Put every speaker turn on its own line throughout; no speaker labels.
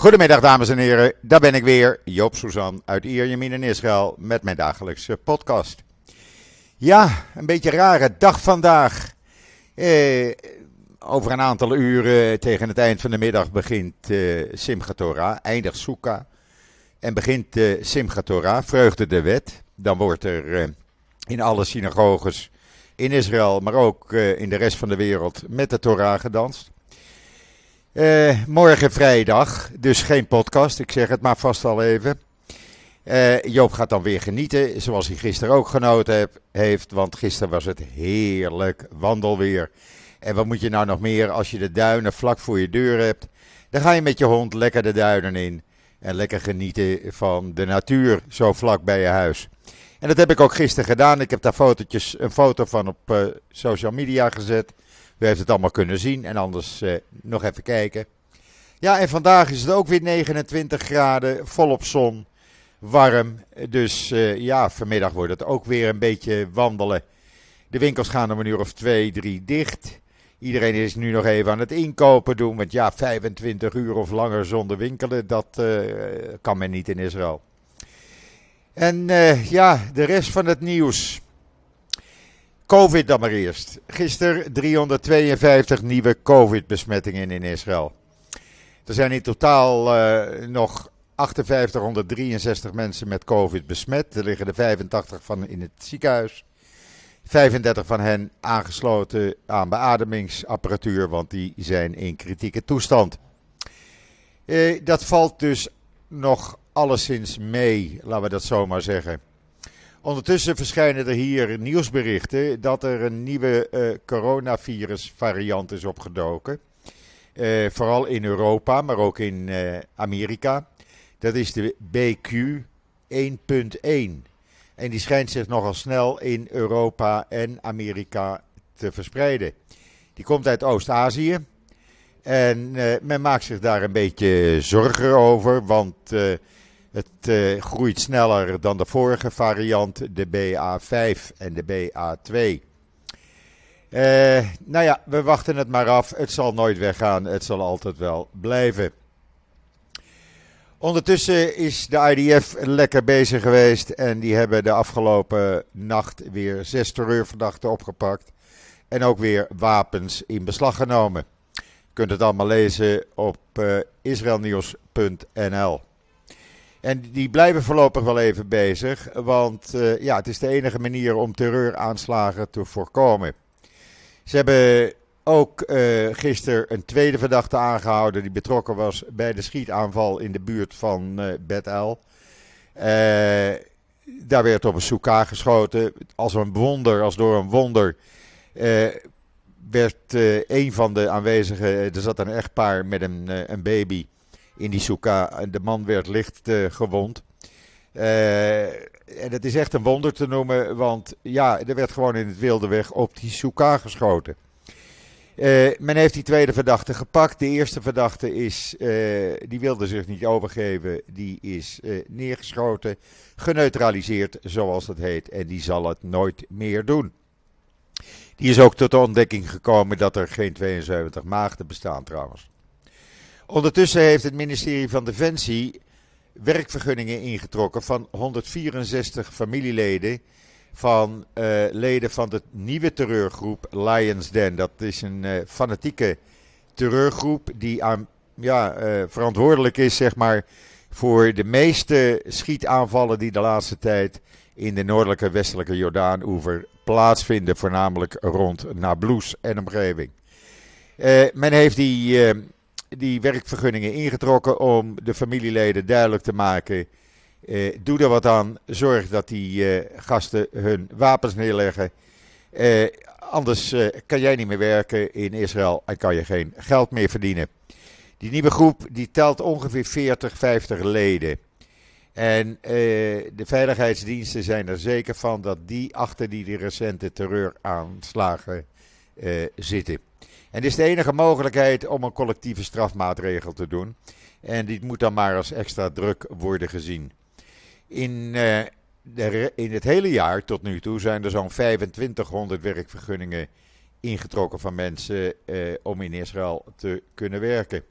Goedemiddag dames en heren, daar ben ik weer, Joop Suzan uit Ierjemien in Israël met mijn dagelijkse podcast. Ja, een beetje rare dag vandaag. Eh, over een aantal uren tegen het eind van de middag begint eh, Simchat Torah, eindigt Sukkah en begint eh, Simchat Torah, vreugde de wet. Dan wordt er eh, in alle synagoges in Israël, maar ook eh, in de rest van de wereld met de Torah gedanst. Uh, morgen vrijdag, dus geen podcast. Ik zeg het maar vast al even. Uh, Joop gaat dan weer genieten, zoals hij gisteren ook genoten heeft. Want gisteren was het heerlijk wandelweer. En wat moet je nou nog meer als je de duinen vlak voor je deur hebt? Dan ga je met je hond lekker de duinen in. En lekker genieten van de natuur, zo vlak bij je huis. En dat heb ik ook gisteren gedaan. Ik heb daar fotootjes, een foto van op uh, social media gezet. U heeft het allemaal kunnen zien en anders uh, nog even kijken. Ja, en vandaag is het ook weer 29 graden, volop zon, warm. Dus uh, ja, vanmiddag wordt het ook weer een beetje wandelen. De winkels gaan om een uur of twee, drie dicht. Iedereen is nu nog even aan het inkopen doen. Want ja, 25 uur of langer zonder winkelen, dat uh, kan men niet in Israël. En ja, de rest van het nieuws. Covid dan maar eerst. Gisteren 352 nieuwe COVID-besmettingen in Israël. Er zijn in totaal uh, nog 5863 mensen met COVID besmet. Er liggen er 85 van in het ziekenhuis. 35 van hen aangesloten aan beademingsapparatuur, want die zijn in kritieke toestand. Uh, dat valt dus nog alleszins mee, laten we dat zomaar zeggen. Ondertussen verschijnen er hier nieuwsberichten dat er een nieuwe uh, coronavirus-variant is opgedoken. Uh, vooral in Europa, maar ook in uh, Amerika. Dat is de BQ 1.1. En die schijnt zich nogal snel in Europa en Amerika te verspreiden. Die komt uit Oost-Azië. En men maakt zich daar een beetje zorgen over, want het uh, groeit sneller dan de vorige variant, de BA5 en de BA2. Uh, nou ja, we wachten het maar af. Het zal nooit weggaan. Het zal altijd wel blijven. Ondertussen is de IDF lekker bezig geweest. En die hebben de afgelopen nacht weer zes terreurverdachten opgepakt. En ook weer wapens in beslag genomen. Je kunt het allemaal lezen op uh, israelnieuws.nl. En die blijven voorlopig wel even bezig, want uh, ja, het is de enige manier om terreuraanslagen te voorkomen. Ze hebben ook uh, gisteren een tweede verdachte aangehouden die betrokken was bij de schietaanval in de buurt van uh, Bet El. daar werd op een soeka geschoten. Als een wonder, als door een wonder, werd een van de aanwezigen, er zat een echtpaar met een, een baby in die Suka. De man werd licht uh, gewond. Uh, en het is echt een wonder te noemen, want ja, er werd gewoon in het wilde weg op die Suka geschoten. Uh, men heeft die tweede verdachte gepakt. De eerste verdachte is, die wilde zich niet overgeven, die is neergeschoten, geneutraliseerd zoals dat heet. En die zal het nooit meer doen. Die is ook tot de ontdekking gekomen dat er geen 72 maagden bestaan trouwens. Ondertussen heeft het ministerie van Defensie werkvergunningen ingetrokken van 164 familieleden van uh, leden van de nieuwe terreurgroep Lions Den. Dat is een uh, fanatieke terreurgroep die aan, ja, uh, verantwoordelijk is zeg maar, voor de meeste schietaanvallen die de laatste tijd in de noordelijke westelijke Jordaan-oever plaatsvinden, voornamelijk rond Nablus en omgeving. men heeft die die werkvergunningen ingetrokken om de familieleden duidelijk te maken. Eh, doe er wat aan. Zorg dat die eh, gasten hun wapens neerleggen. Eh, anders kan jij niet meer werken in Israël en kan je geen geld meer verdienen. Die nieuwe groep die telt ongeveer 40, 50 leden. En de veiligheidsdiensten zijn er zeker van dat die achter die recente terreuraanslagen zitten. En dit is de enige mogelijkheid om een collectieve strafmaatregel te doen. En dit moet dan maar als extra druk worden gezien. In, uh, de, in het hele jaar tot nu toe zijn er zo'n 2500 werkvergunningen ingetrokken van mensen uh, om in Israël te kunnen werken.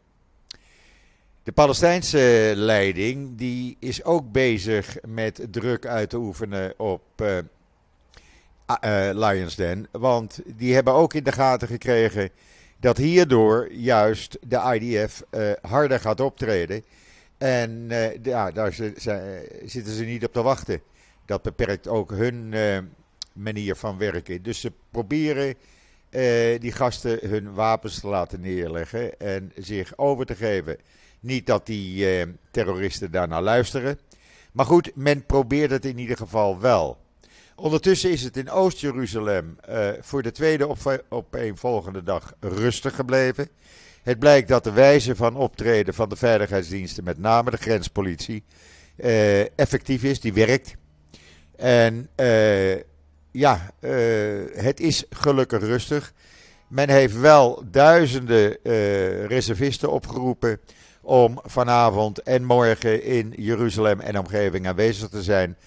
De Palestijnse leiding die is ook bezig met druk uit te oefenen op uh, uh, Lions Den. Want die hebben ook in de gaten gekregen dat hierdoor juist de IDF uh, harder gaat optreden. En ja, daar zitten ze niet op te wachten. Dat beperkt ook hun manier van werken. Dus ze proberen die gasten hun wapens te laten neerleggen en zich over te geven. Niet dat die eh, terroristen daarnaar luisteren. Maar goed, men probeert het in ieder geval wel. Ondertussen is het in Oost-Jeruzalem uh, voor de tweede op, opeenvolgende dag rustig gebleven. Het blijkt dat de wijze van optreden van de veiligheidsdiensten, met name de grenspolitie, uh, effectief is, die werkt. En uh, ja, het is gelukkig rustig. Men heeft wel duizenden reservisten opgeroepen om vanavond en morgen in Jeruzalem en omgeving aanwezig te zijn.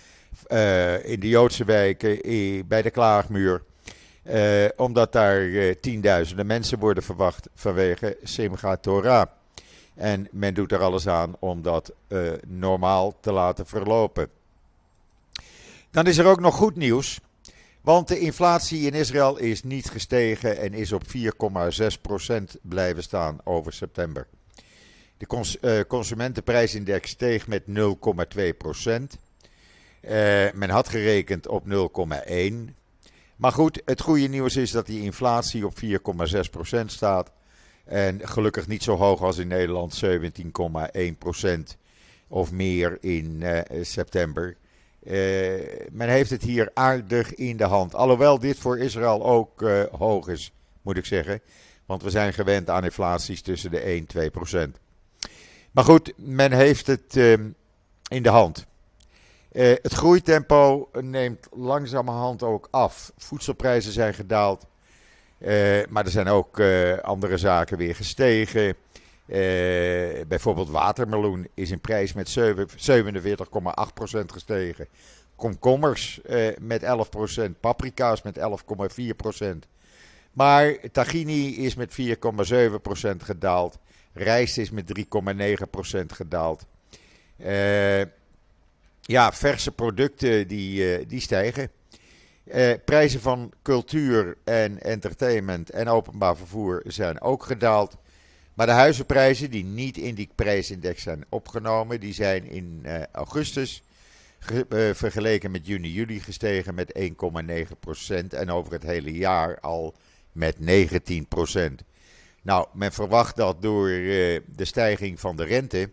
Uh, in de Joodse wijken, bij de Klaagmuur. Uh, omdat daar uh, tienduizenden mensen worden verwacht vanwege Simchat Torah. En men doet er alles aan om dat normaal te laten verlopen. Dan is er ook nog goed nieuws. Want de inflatie in Israël is niet gestegen en is op 4,6% blijven staan over september. De cons consumentenprijsindex steeg met 0,2 procent. Uh, men had gerekend op 0,1. Maar goed, het goede nieuws is dat die inflatie op 4,6 procent staat. En gelukkig niet zo hoog als in Nederland, 17,1 procent of meer in uh, september. men heeft het hier aardig in de hand. Alhoewel dit voor Israël ook hoog is, moet ik zeggen. Want we zijn gewend aan inflaties tussen de 1 en 2 procent. Maar goed, men heeft het ehm, in de hand. Uh, het groeitempo neemt langzamerhand ook af. Voedselprijzen zijn gedaald. Uh, maar er zijn ook uh, andere zaken weer gestegen. bijvoorbeeld watermeloen is in prijs met 47,8% gestegen. Komkommers met 11%. Paprika's met 11,4%. Maar tahini is met 4,7% gedaald. Rijst is met 3,9% gedaald. Uh, ja, verse producten die, uh, die stijgen. Uh, prijzen van cultuur en entertainment en openbaar vervoer zijn ook gedaald. Maar de huizenprijzen die niet in die prijsindex zijn opgenomen, die zijn in augustus vergeleken met juni-juli gestegen met 1,9% en over het hele jaar al met 19%. Nou, men verwacht dat door de stijging van de rente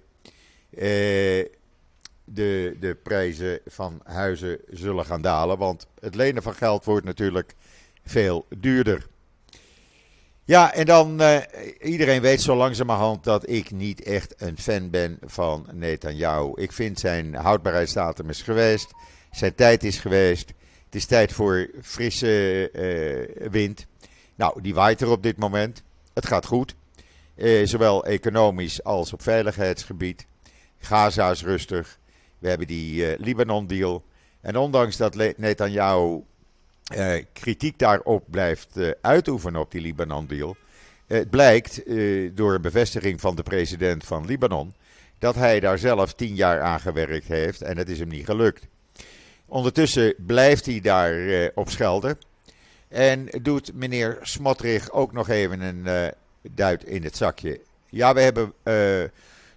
de, de prijzen van huizen zullen gaan dalen. Want het lenen van geld wordt natuurlijk veel duurder. Ja, en dan, uh, iedereen weet zo langzamerhand dat ik niet echt een fan ben van Netanyahu. Ik vind zijn houdbaarheidsdatum is geweest, zijn tijd is geweest. Het is tijd voor frisse uh, wind. Nou, die waait er op dit moment. Het gaat goed. Eh, zowel economisch als op veiligheidsgebied. Gaza is rustig. We hebben die eh, Libanon-deal. En ondanks dat Netanyahu eh, kritiek daarop blijft eh, uitoefenen op die Libanon-deal. Het blijkt door een bevestiging van de president van Libanon. dat hij daar zelf tien jaar aan gewerkt heeft en het is hem niet gelukt. Ondertussen blijft hij daar op schelden. En doet meneer Smotrich ook nog even een uh, duit in het zakje. Ja, we hebben uh,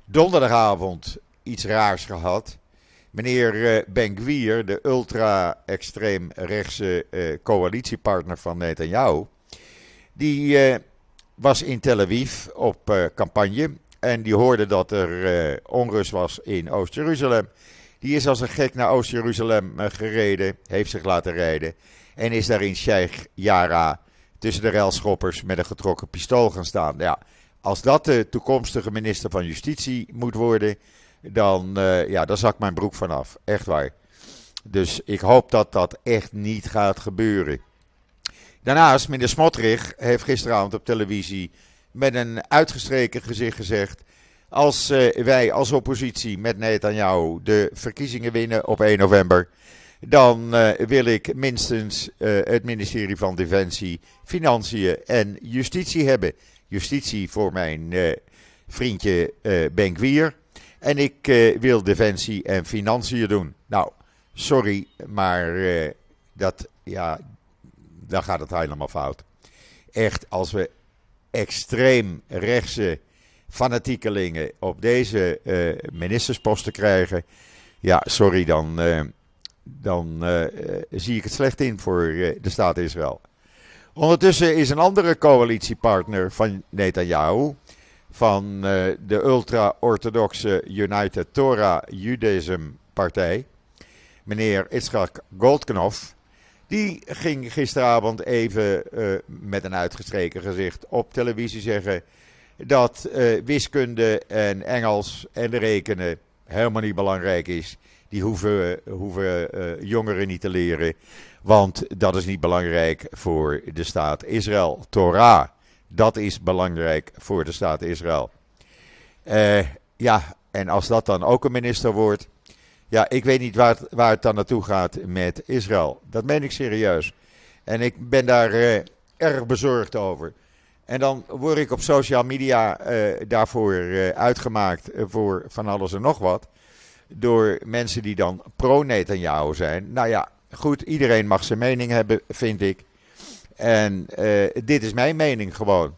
donderdagavond iets raars gehad. Meneer uh, Ben Gwier, de ultra-extreem rechtse coalitiepartner van Netanyahu, die was in Tel Aviv op campagne. En die hoorde dat er onrust was in Oost-Jeruzalem. Die is als een gek naar Oost-Jeruzalem gereden, heeft zich laten rijden. En is daar in Sheikh Yara tussen de railschoppers met een getrokken pistool gaan staan. Ja, als dat de toekomstige minister van Justitie moet worden, dan, uh, ja, dan zak mijn broek vanaf. Echt waar. Dus ik hoop dat dat echt niet gaat gebeuren. Daarnaast, meneer Smotrich heeft gisteravond op televisie met een uitgestreken gezicht gezegd. Als uh, wij als oppositie met Netanyahu de verkiezingen winnen op 1 november dan uh, wil ik minstens het ministerie van Defensie, Financiën en Justitie hebben. Justitie voor mijn vriendje uh, Benkwier. En ik wil defensie en financiën doen. Nou, sorry, maar dat, ja, dan gaat het helemaal fout. Echt, als we extreem rechtse fanatiekelingen op deze ministersposten krijgen. Ja, sorry, dan, dan zie ik het slecht in voor de staat Israël. Ondertussen is een andere coalitiepartner van Netanyahu, van uh, de ultra-orthodoxe United Torah Judaism partij, meneer Itzhak Goldknopf, die ging gisteravond even uh, met een uitgestreken gezicht op televisie zeggen dat uh, wiskunde en Engels en rekenen helemaal niet belangrijk is. Die hoeven jongeren niet te leren. Want dat is niet belangrijk voor de staat Israël. Torah, dat is belangrijk voor de staat Israël. Uh, ja, en als dat dan ook een minister wordt. Ja, ik weet niet waar het, waar het dan naartoe gaat met Israël. Dat meen ik serieus. En ik ben daar uh, erg bezorgd over. En dan word ik op social media uh, daarvoor uitgemaakt voor van alles en nog wat. Door mensen die dan pro-Netanyahu zijn. Nou ja, Goed, iedereen mag zijn mening hebben, vind ik. En uh, dit is mijn mening gewoon.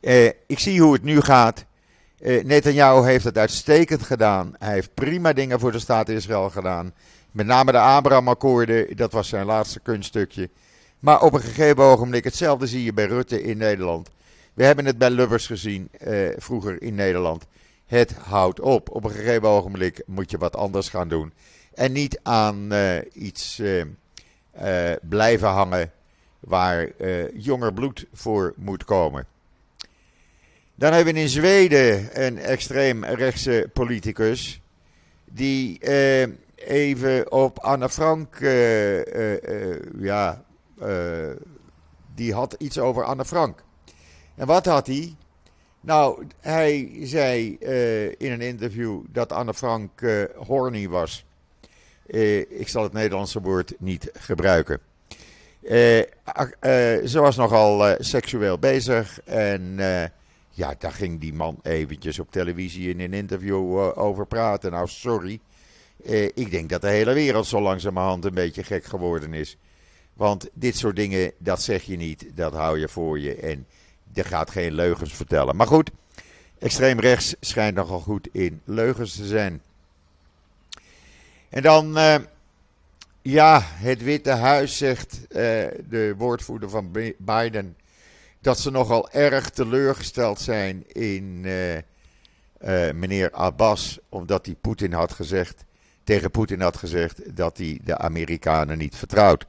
Uh, ik zie hoe het nu gaat. Uh, Netanyahu heeft het uitstekend gedaan. Hij heeft prima dingen voor de staat Israël gedaan. Met name de Abraham-akkoorden, dat was zijn laatste kunststukje. Maar op een gegeven ogenblik, hetzelfde zie je bij Rutte in Nederland. We hebben het bij Lubbers gezien, vroeger in Nederland. Het houdt op. Op een gegeven ogenblik moet je wat anders gaan doen. En niet aan iets blijven hangen waar jonger bloed voor moet komen. Dan hebben we in Zweden een extreem rechtse politicus. Die even op Anne Frank. ja. die had iets over Anne Frank. En wat had hij? Nou, hij zei in een interview dat Anne Frank horny was. Eh, ik zal het Nederlandse woord niet gebruiken. Uh, ze was nogal seksueel bezig en ja, daar ging die man eventjes op televisie in een interview over praten. Nou, sorry. ik denk dat de hele wereld zo langzamerhand een beetje gek geworden is. Want dit soort dingen, dat zeg je niet, dat hou je voor je. En je gaat geen leugens vertellen. Maar goed, extreem rechts schijnt nogal goed in leugens te zijn. En dan, ja, het Witte Huis zegt, uh, de woordvoerder van Biden, dat ze nogal erg teleurgesteld zijn in uh, meneer Abbas, omdat hij Poetin had gezegd, tegen Poetin had gezegd dat hij de Amerikanen niet vertrouwt.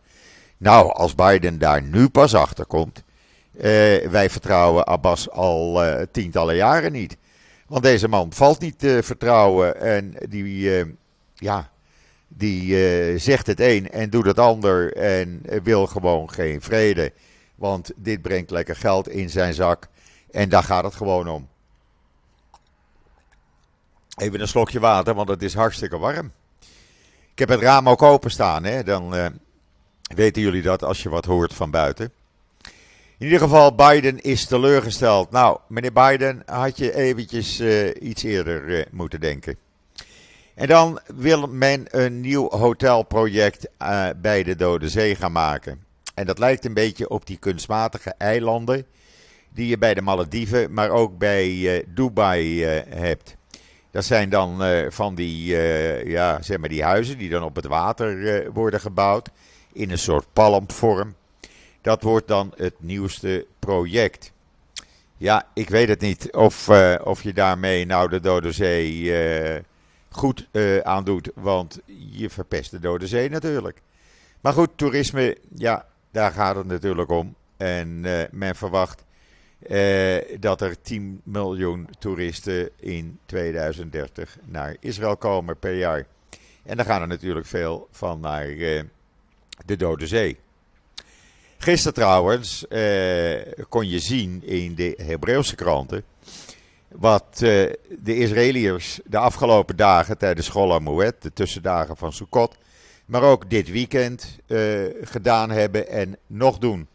Nou, als Biden daar nu pas achter komt, wij vertrouwen Abbas al tientallen jaren niet. Want deze man valt niet te vertrouwen en die, ja, die uh, zegt het een en doet het ander en wil gewoon geen vrede. Want dit brengt lekker geld in zijn zak en daar gaat het gewoon om. Even een slokje water, want het is hartstikke warm. Ik heb het raam ook openstaan, hè? dan uh, weten jullie dat als je wat hoort van buiten. In ieder geval, Biden is teleurgesteld. Nou, meneer Biden, had je eventjes uh, iets eerder moeten denken. En dan wil men een nieuw hotelproject uh, bij de Dode Zee gaan maken. En dat lijkt een beetje op die kunstmatige eilanden die je bij de Malediven, maar ook bij uh, Dubai uh, hebt. Dat zijn dan van die, ja, zeg maar die huizen die dan op het water worden gebouwd in een soort palmvorm. Dat wordt dan het nieuwste project. Ja, ik weet het niet of, of je daarmee nou de Dode Zee goed uh, aan doet. Want je verpest de Dode Zee natuurlijk. Maar goed, toerisme, ja, daar gaat het natuurlijk om. En uh, men verwacht uh, dat er 10 miljoen toeristen in 2030 naar Israël komen per jaar. En daar gaan er natuurlijk veel van naar de Dode Zee. Gisteren trouwens kon je zien in de Hebreeuwse kranten wat uh, de Israëliërs de afgelopen dagen tijdens Chol Moed, de tussendagen van Sukkot, maar ook dit weekend uh, gedaan hebben en nog doen.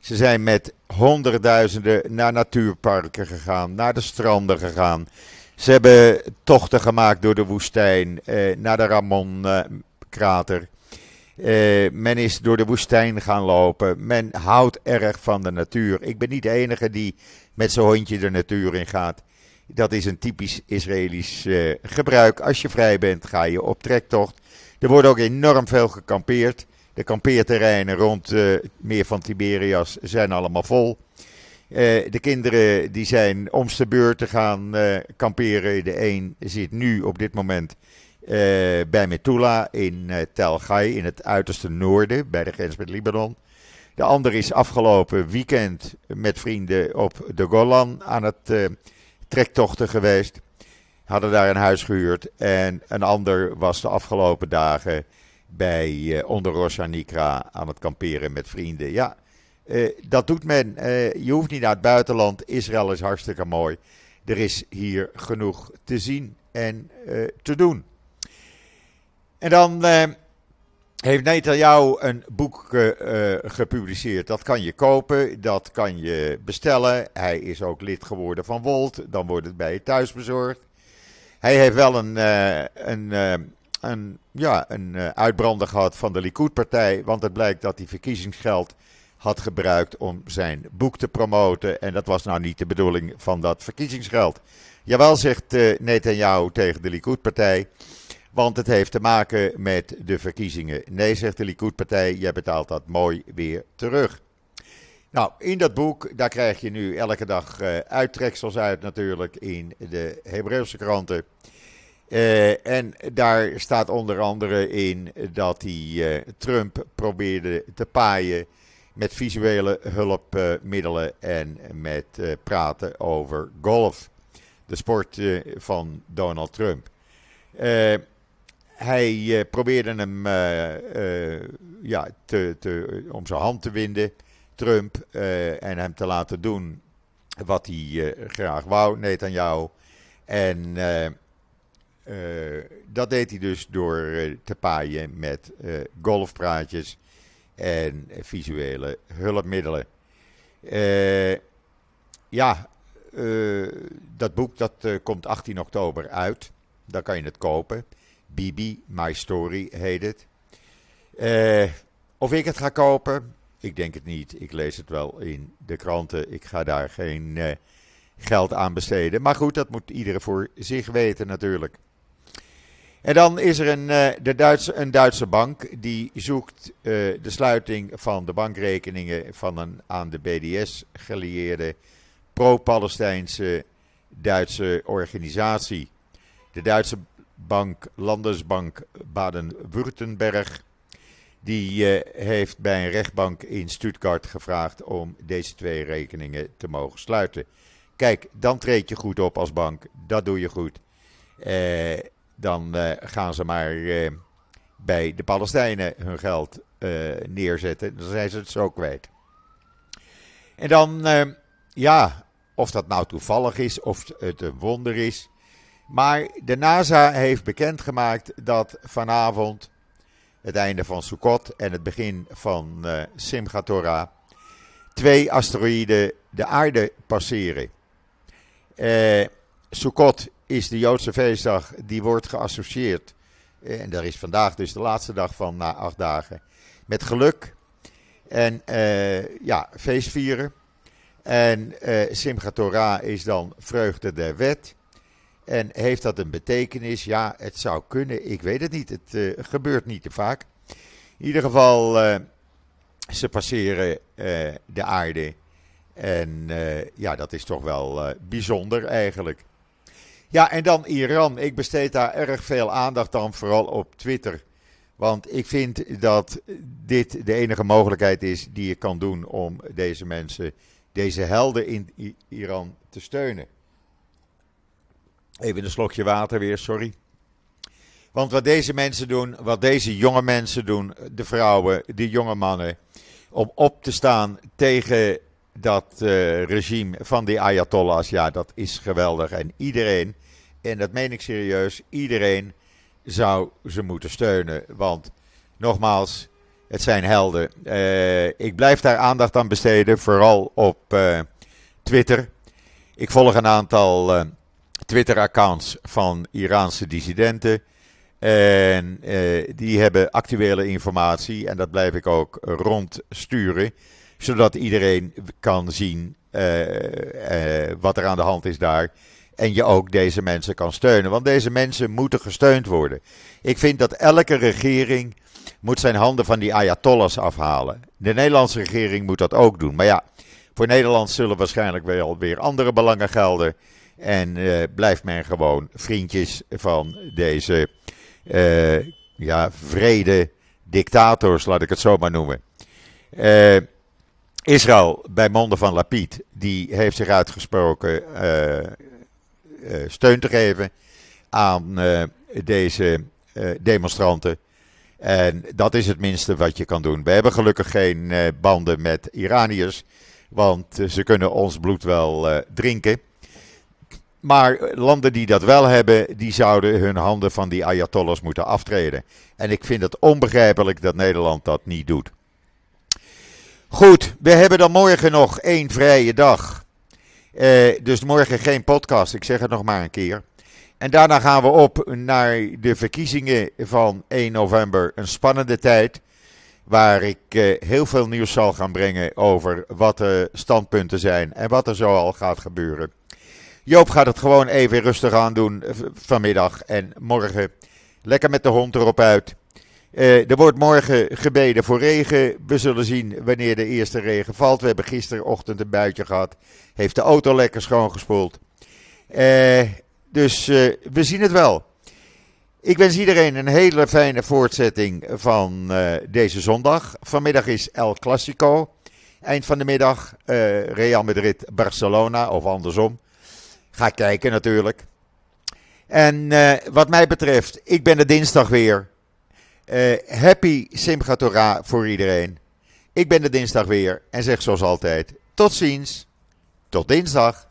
Ze zijn met honderdduizenden naar natuurparken gegaan, naar de stranden gegaan. Ze hebben tochten gemaakt door de woestijn, eh, naar de Ramon-krater. Eh, men is door de woestijn gaan lopen. Men houdt erg van de natuur. Ik ben niet de enige die met zijn hondje de natuur in gaat. Dat is een typisch Israëlisch eh, gebruik. Als je vrij bent, ga je op trektocht. Er wordt ook enorm veel gekampeerd. De kampeerterreinen rond uh, meer van Tiberias zijn allemaal vol. Uh, de kinderen die zijn om de beurt te gaan kamperen. De een zit nu op dit moment bij Metula in Tel Gai in het uiterste noorden bij de grens met Libanon. De ander is afgelopen weekend met vrienden op de Golan aan het trektochten geweest. Hadden daar een huis gehuurd. En een ander was de afgelopen dagen bij uh, onder Rosh Nikra aan het kamperen met vrienden. Ja, uh, dat doet men. Uh, je hoeft niet naar het buitenland. Israël is hartstikke mooi. Er is hier genoeg te zien en te doen. En dan heeft Netanyahu een boek gepubliceerd. Dat kan je kopen, dat kan je bestellen. Hij is ook lid geworden van Wolt. Dan wordt het bij je thuis bezorgd. Hij heeft wel een, een een, ja, een uitbrander gehad van de Likud-partij. Want het blijkt dat hij verkiezingsgeld had gebruikt om zijn boek te promoten. En dat was nou niet de bedoeling van dat verkiezingsgeld. Jawel, zegt uh, tegen de Likud-partij. Want het heeft te maken met de verkiezingen. Nee, zegt de Likud-partij, jij betaalt dat mooi weer terug. Nou, in dat boek, daar krijg je nu elke dag uh, uittreksels uit natuurlijk in de Hebreeuwse kranten. Uh, en daar staat onder andere in dat hij uh, Trump probeerde te paaien met visuele hulpmiddelen en met praten over golf, de sport van Donald Trump. Hij probeerde hem ja, te, te, om zijn hand te winden, Trump, en hem te laten doen wat hij graag wou, Netanyahu. En dat deed hij dus door te paaien met golfpraatjes en visuele hulpmiddelen. ja, dat boek dat komt 18 oktober uit. Daar kan je het kopen. Bibi, My Story heet het. of ik het ga kopen? Ik denk het niet. Ik lees het wel in de kranten. Ik ga daar geen geld aan besteden. Maar goed, dat moet iedereen voor zich weten natuurlijk. En dan is er een, uh, de Duitse, een Duitse bank die zoekt de sluiting van de bankrekeningen van een aan de BDS gelieerde pro-Palestijnse Duitse organisatie. De Duitse bank Landesbank Baden-Württemberg die uh, heeft bij een rechtbank in Stuttgart gevraagd om deze twee rekeningen te mogen sluiten. Kijk, dan treed je goed op als bank. Dat doe je goed. Uh, dan uh, gaan ze maar bij de Palestijnen hun geld neerzetten. Dan zijn ze het zo kwijt. En dan, ja, of dat nou toevallig is of het een wonder is. Maar de NASA heeft bekendgemaakt dat vanavond, het einde van Sukkot en het begin van Simchat Torah, twee asteroïden de aarde passeren. Sukkot is de Joodse feestdag die wordt geassocieerd. Eh, en daar is vandaag dus de laatste dag van na acht dagen. Met geluk en uh, ja, feestvieren. En uh, Simchat Torah is dan vreugde der wet. En heeft dat een betekenis? Ja, het zou kunnen. Ik weet het niet. Het uh, gebeurt niet te vaak. In ieder geval, ze passeren de aarde. En ja, dat is toch wel bijzonder eigenlijk. Ja, en dan Iran. Ik besteed daar erg veel aandacht aan, vooral op Twitter. Want ik vind dat dit de enige mogelijkheid is die je kan doen om deze mensen, deze helden in Iran te steunen. Even een slokje water weer, sorry. Want wat deze mensen doen, wat deze jonge mensen doen, de vrouwen, de jonge mannen, om op te staan tegen dat uh, regime van die Ayatollahs, ja, dat is geweldig. En iedereen, en dat meen ik serieus, iedereen zou ze moeten steunen. Want nogmaals, Het zijn helden. ik blijf daar aandacht aan besteden, vooral op Twitter. Ik volg een aantal Twitter-accounts van Iraanse dissidenten. En uh, die hebben actuele informatie en dat blijf ik ook rondsturen, zodat iedereen kan zien uh, uh, wat er aan de hand is daar. En je ook deze mensen kan steunen, want deze mensen moeten gesteund worden. Ik vind dat elke regering moet zijn handen van die ayatollahs afhalen. De Nederlandse regering moet dat ook doen. Maar ja, voor Nederland zullen waarschijnlijk wel weer andere belangen gelden. En blijft men gewoon vriendjes van deze uh, ja, vrede dictators, laat ik het zo maar noemen. Uh, Israël, bij monden van Lapid, die heeft zich uitgesproken steun te geven aan deze demonstranten. En dat is het minste wat je kan doen. We hebben gelukkig geen banden met Iraniërs, want ze kunnen ons bloed wel drinken. Maar landen die dat wel hebben, die zouden hun handen van die ayatollahs moeten aftreden. En ik vind het onbegrijpelijk dat Nederland dat niet doet. Goed, we hebben dan morgen nog één vrije dag. Uh, dus morgen geen podcast, ik zeg het nog maar een keer. En daarna gaan we op naar de verkiezingen van 1 november. Een spannende tijd. Waar ik uh, heel veel nieuws zal gaan brengen over wat de standpunten zijn en wat er zo al gaat gebeuren. Joop gaat het gewoon even rustig aan doen eh, vanmiddag en morgen lekker met de hond erop uit. Uh, er wordt morgen gebeden voor regen. We zullen zien wanneer de eerste regen valt. We hebben gisterochtend een buitje gehad. Heeft de auto lekker schoongespoeld. Uh, dus we zien het wel. Ik wens iedereen een hele fijne voortzetting van deze zondag. Vanmiddag is El Clasico. Eind van de middag Real Madrid-Barcelona of andersom. Ga kijken natuurlijk. En uh, wat mij betreft, ik ben er dinsdag weer. Uh, happy Simchat voor iedereen. Ik ben er dinsdag weer en zeg zoals altijd: tot ziens. Tot dinsdag.